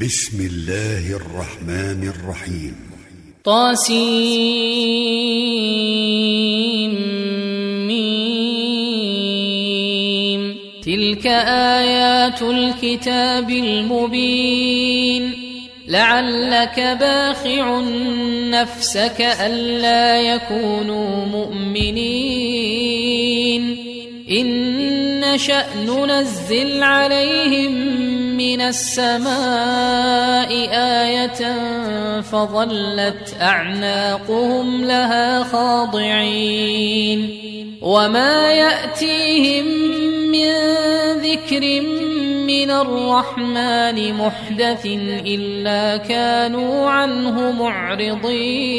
بسم الله الرحمن الرحيم. طاسيم تلك آيات الكتاب المبين. لعلك باخع نفسك ألا يكونوا مؤمنين. إن نشأ ننزل عليهم من السماء آية فظلت أعناقهم لها خاضعين وما يأتيهم من ذكر من الرحمن محدث إلا كانوا عنه معرضين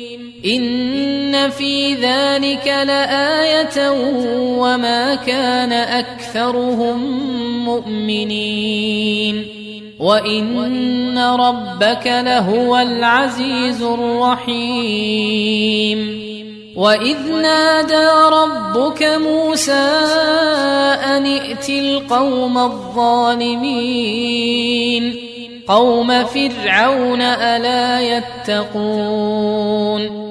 إن في ذلك لآية وما كان أكثرهم مؤمنين. وإن ربك لهو العزيز الرحيم. وإذ نادى ربك موسى أن ائت القوم الظالمين. قوم فرعون ألا يتقون.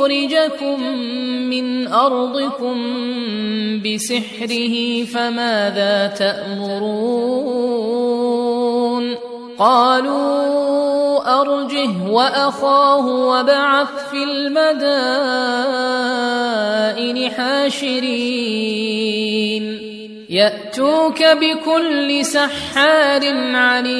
يخرجكم من أرضكم بسحره فماذا تأمرون؟ قالوا أرجه وأخاه وبعث في المدائن حاشرين. يأتوك بكل سحار عليم.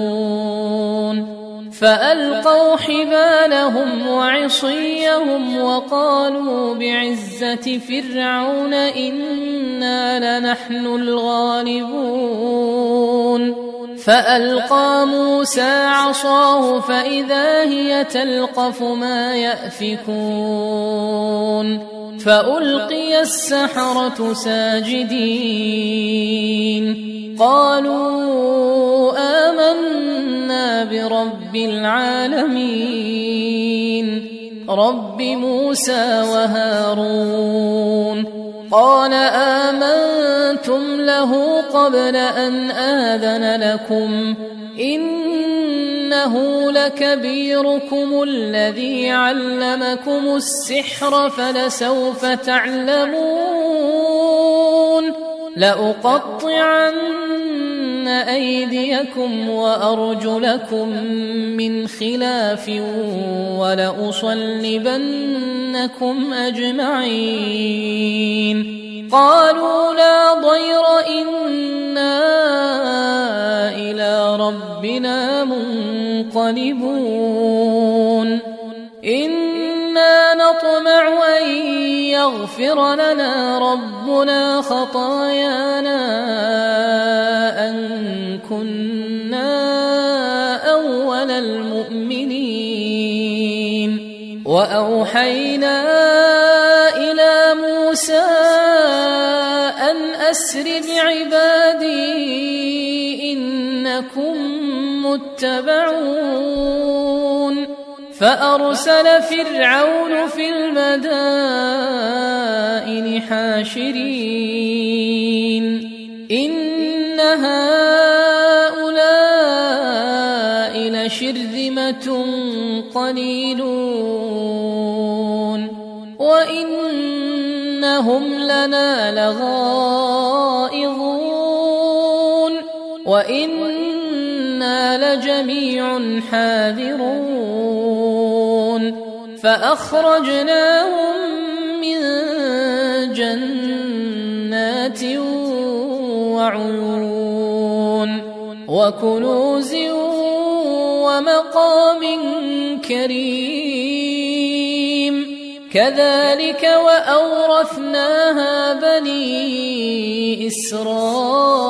فألقوا حبالهم وعصيهم وقالوا بعزة فرعون إنا لنحن الغالبون. فألقى موسى عصاه فإذا هي تلقف ما يأفكون. فألقي السحرة ساجدين. قالوا آمنا برب العالمين. رب موسى وهارون. قال آمنتم له قبل أن آذن لكم. إنه لكبيركم الذي علمكم السحر فلسوف تعلمون. لأقطعن أيديكم وأرجلكم من خلاف ولأصلبنكم أجمعين. قالوا لا ضير إنا إلى ربنا منقلبون. إنا نطمع أن يغفر لنا ربنا خطايانا أن كنا أول المؤمنين. وأوحينا إلى موسى أن أسر بعبادي إنكم متبعون. فأرسل فرعون في المدائن حاشرين. إن هؤلاء لشرذمة قليلون. وإنهم لنا لغائظون وإنا لجميع حاذرون فأخرجناهم من جنات وعيون وكنوز ومقام كريم كذلك وأورثناها بني إسرائيل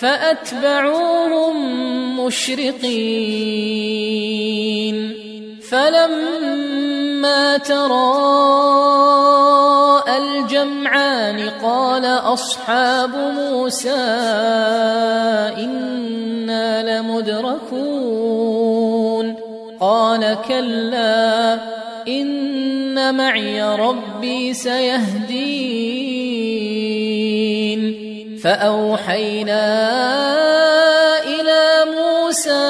فأتبعوهم مشرقين فلما تراءى الجمعان قال أصحاب موسى إنا لمدركون قال كلا إن معي ربي سيهدين. فأوحينا إلى موسى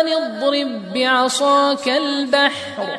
أن اضرب بعصاك البحر.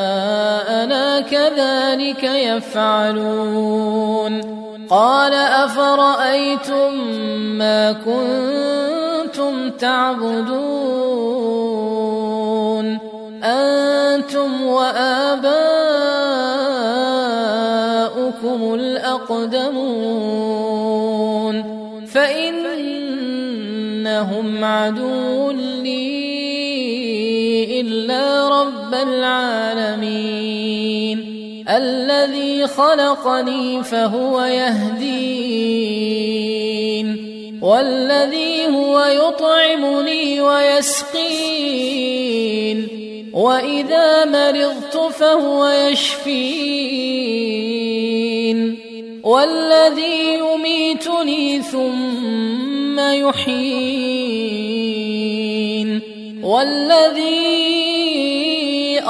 كذلك يفعلون. قال أفرأيتم ما كنتم تعبدون؟ أنتم وآباؤكم الأقدمون. فإنهم عدو لي إلا رب العالمين. الذي خلقني فهو يهدين والذي هو يطعمني ويسقين وإذا مرضت فهو يشفين والذي يميتني ثم يحيين والذي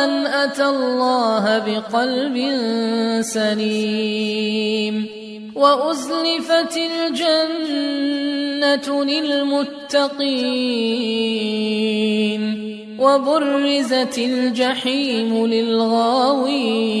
من أتى الله بقلب سليم وأزلفت الجنة للمتقين وبرزت الجحيم للغاوين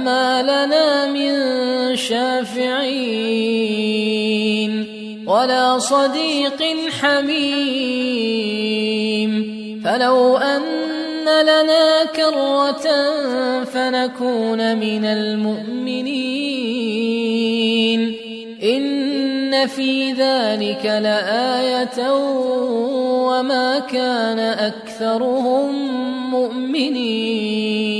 فما لنا من شافعين ولا صديق حميم فلو أن لنا كرة فنكون من المؤمنين إن في ذلك لآية وما كان أكثرهم مؤمنين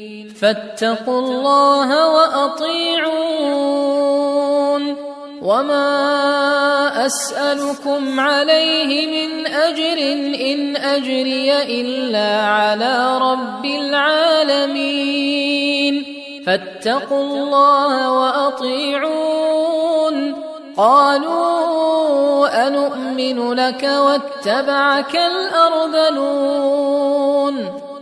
فاتقوا الله وأطيعون. وما أسألكم عليه من أجر إن أجري إلا على رب العالمين. فاتقوا الله وأطيعون. قالوا أنؤمن لك واتبعك الأرذلون.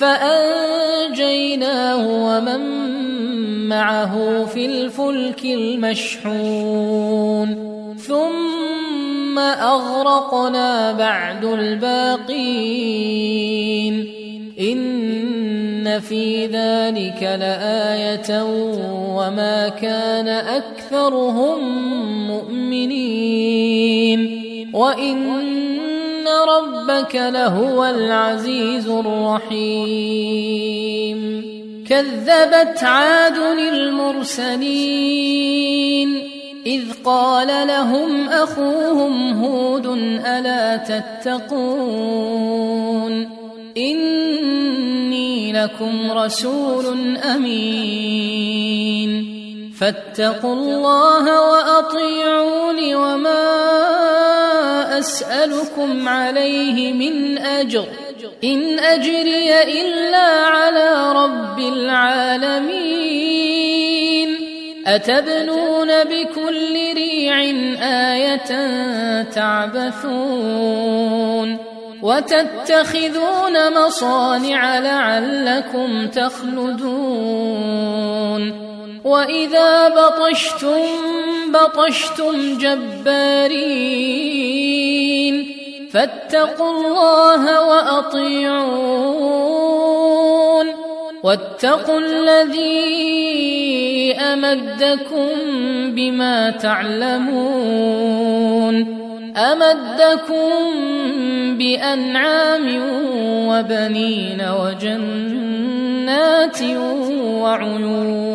فأنجيناه ومن معه في الفلك المشحون. ثم أغرقنا بعد الباقين. إن في ذلك لآية وما كان أكثرهم مؤمنين. وان ربك لهو العزيز الرحيم كذبت عاد المرسلين اذ قال لهم اخوهم هود الا تتقون اني لكم رسول امين فاتقوا الله واطيعون وما اسالكم عليه من أجر. إن أجري إلا على رب العالمين. أتبنون بكل ريع آية تعبثون. وتتخذون مصانع لعلكم تخلدون. وإذا بطشتم بطشتم جبارين. فاتقوا الله وأطيعون. واتقوا الذي أمدكم بما تعلمون. أمدكم بأنعام وبنين وجنات وعيون.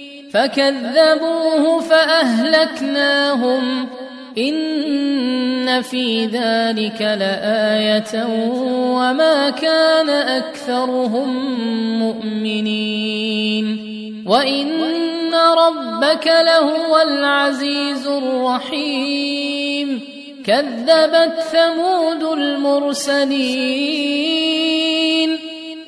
فكذبوه فأهلكناهم. إن في ذلك لآية وما كان أكثرهم مؤمنين. وإن ربك لهو العزيز الرحيم. كذبت ثمود المرسلين.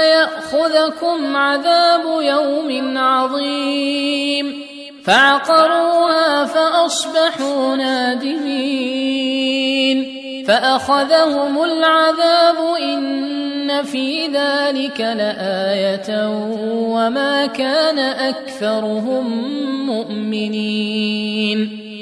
فيأخذكم عذاب يوم عظيم. فعقروها فأصبحوا نادمين. فأخذهم العذاب إن في ذلك لآية وما كان أكثرهم مؤمنين.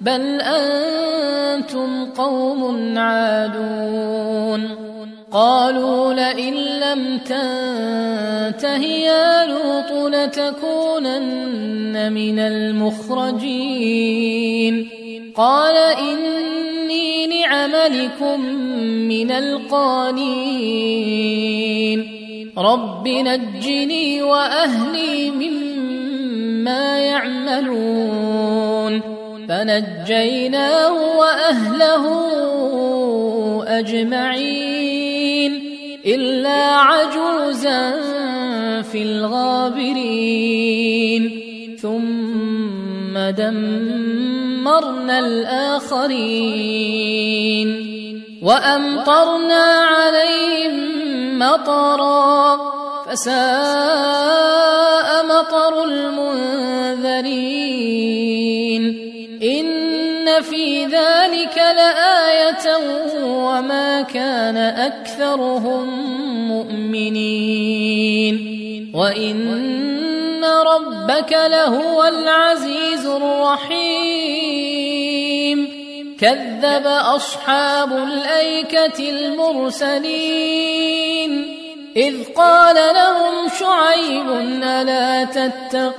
بل أنتم قوم عادون. قالوا لئن لم تنته يا لوط لتكونن من المخرجين. قال إني لعملكم من القانين. رب نجني وأهلي مما يعملون. فنجيناه وأهله أجمعين إلا عجوزا في الغابرين. ثم دمرنا الآخرين. وأمطرنا عليهم مطرا. فساء مطر المنذرين. إن في ذلك لآية وما كان أكثرهم مؤمنين. وإن ربك لهو العزيز الرحيم. كذب أصحاب الأيكة المرسلين. إذ قال لهم شعيب ألا تتقون؟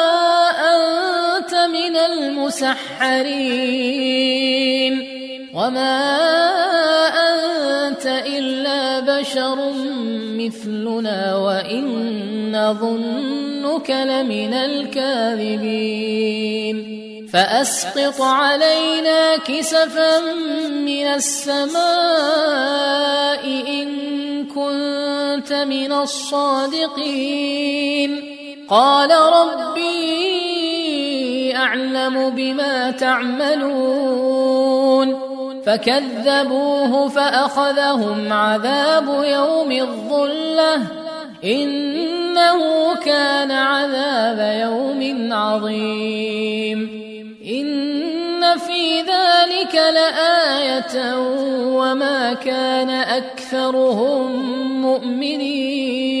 المسحرين. وما أنت إلا بشر مثلنا وإن نظنك لمن الكاذبين. فأسقط علينا كسفا من السماء إن كنت من الصادقين. قال ربي أعلم بما تعملون فكذبوه فأخذهم عذاب يوم الظلة إنه كان عذاب يوم عظيم إن في ذلك لآية وما كان أكثرهم مؤمنين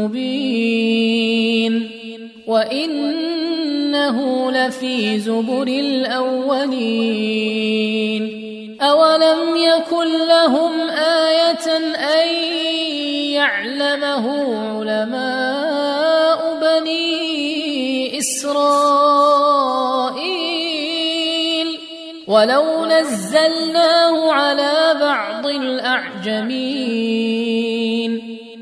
مبين وإنه لفي زبر الأولين. أولم يكن لهم آية أن يعلمه علماء بني إسرائيل. ولو نزلناه على بعض الأعجمين.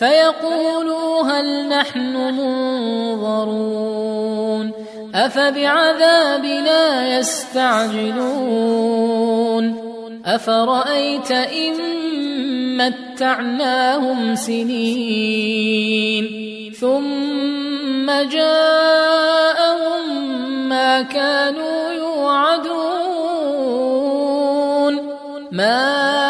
فيقولوا هل نحن منظرون أفبعذابنا يستعجلون أفرأيت إن متعناهم سنين ثم جاءهم ما كانوا يوعدون ما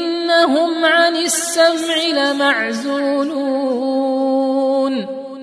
انهم عن السمع لمعزولون.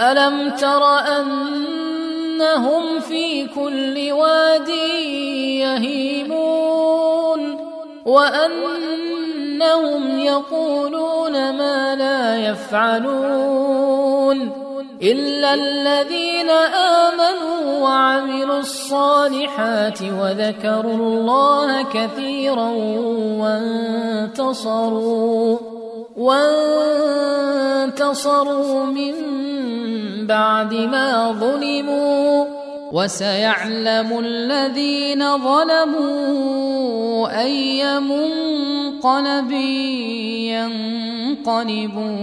ألم تر أنهم في كل واد يهيمون وأنهم يقولون ما لا يفعلون إلا الذين آمنوا وعملوا الصالحات وذكروا الله كثيرا وانتصروا وانتصروا من بعد ما ظلموا وسيعلم الذين ظلموا أي منقلب ينقلبون.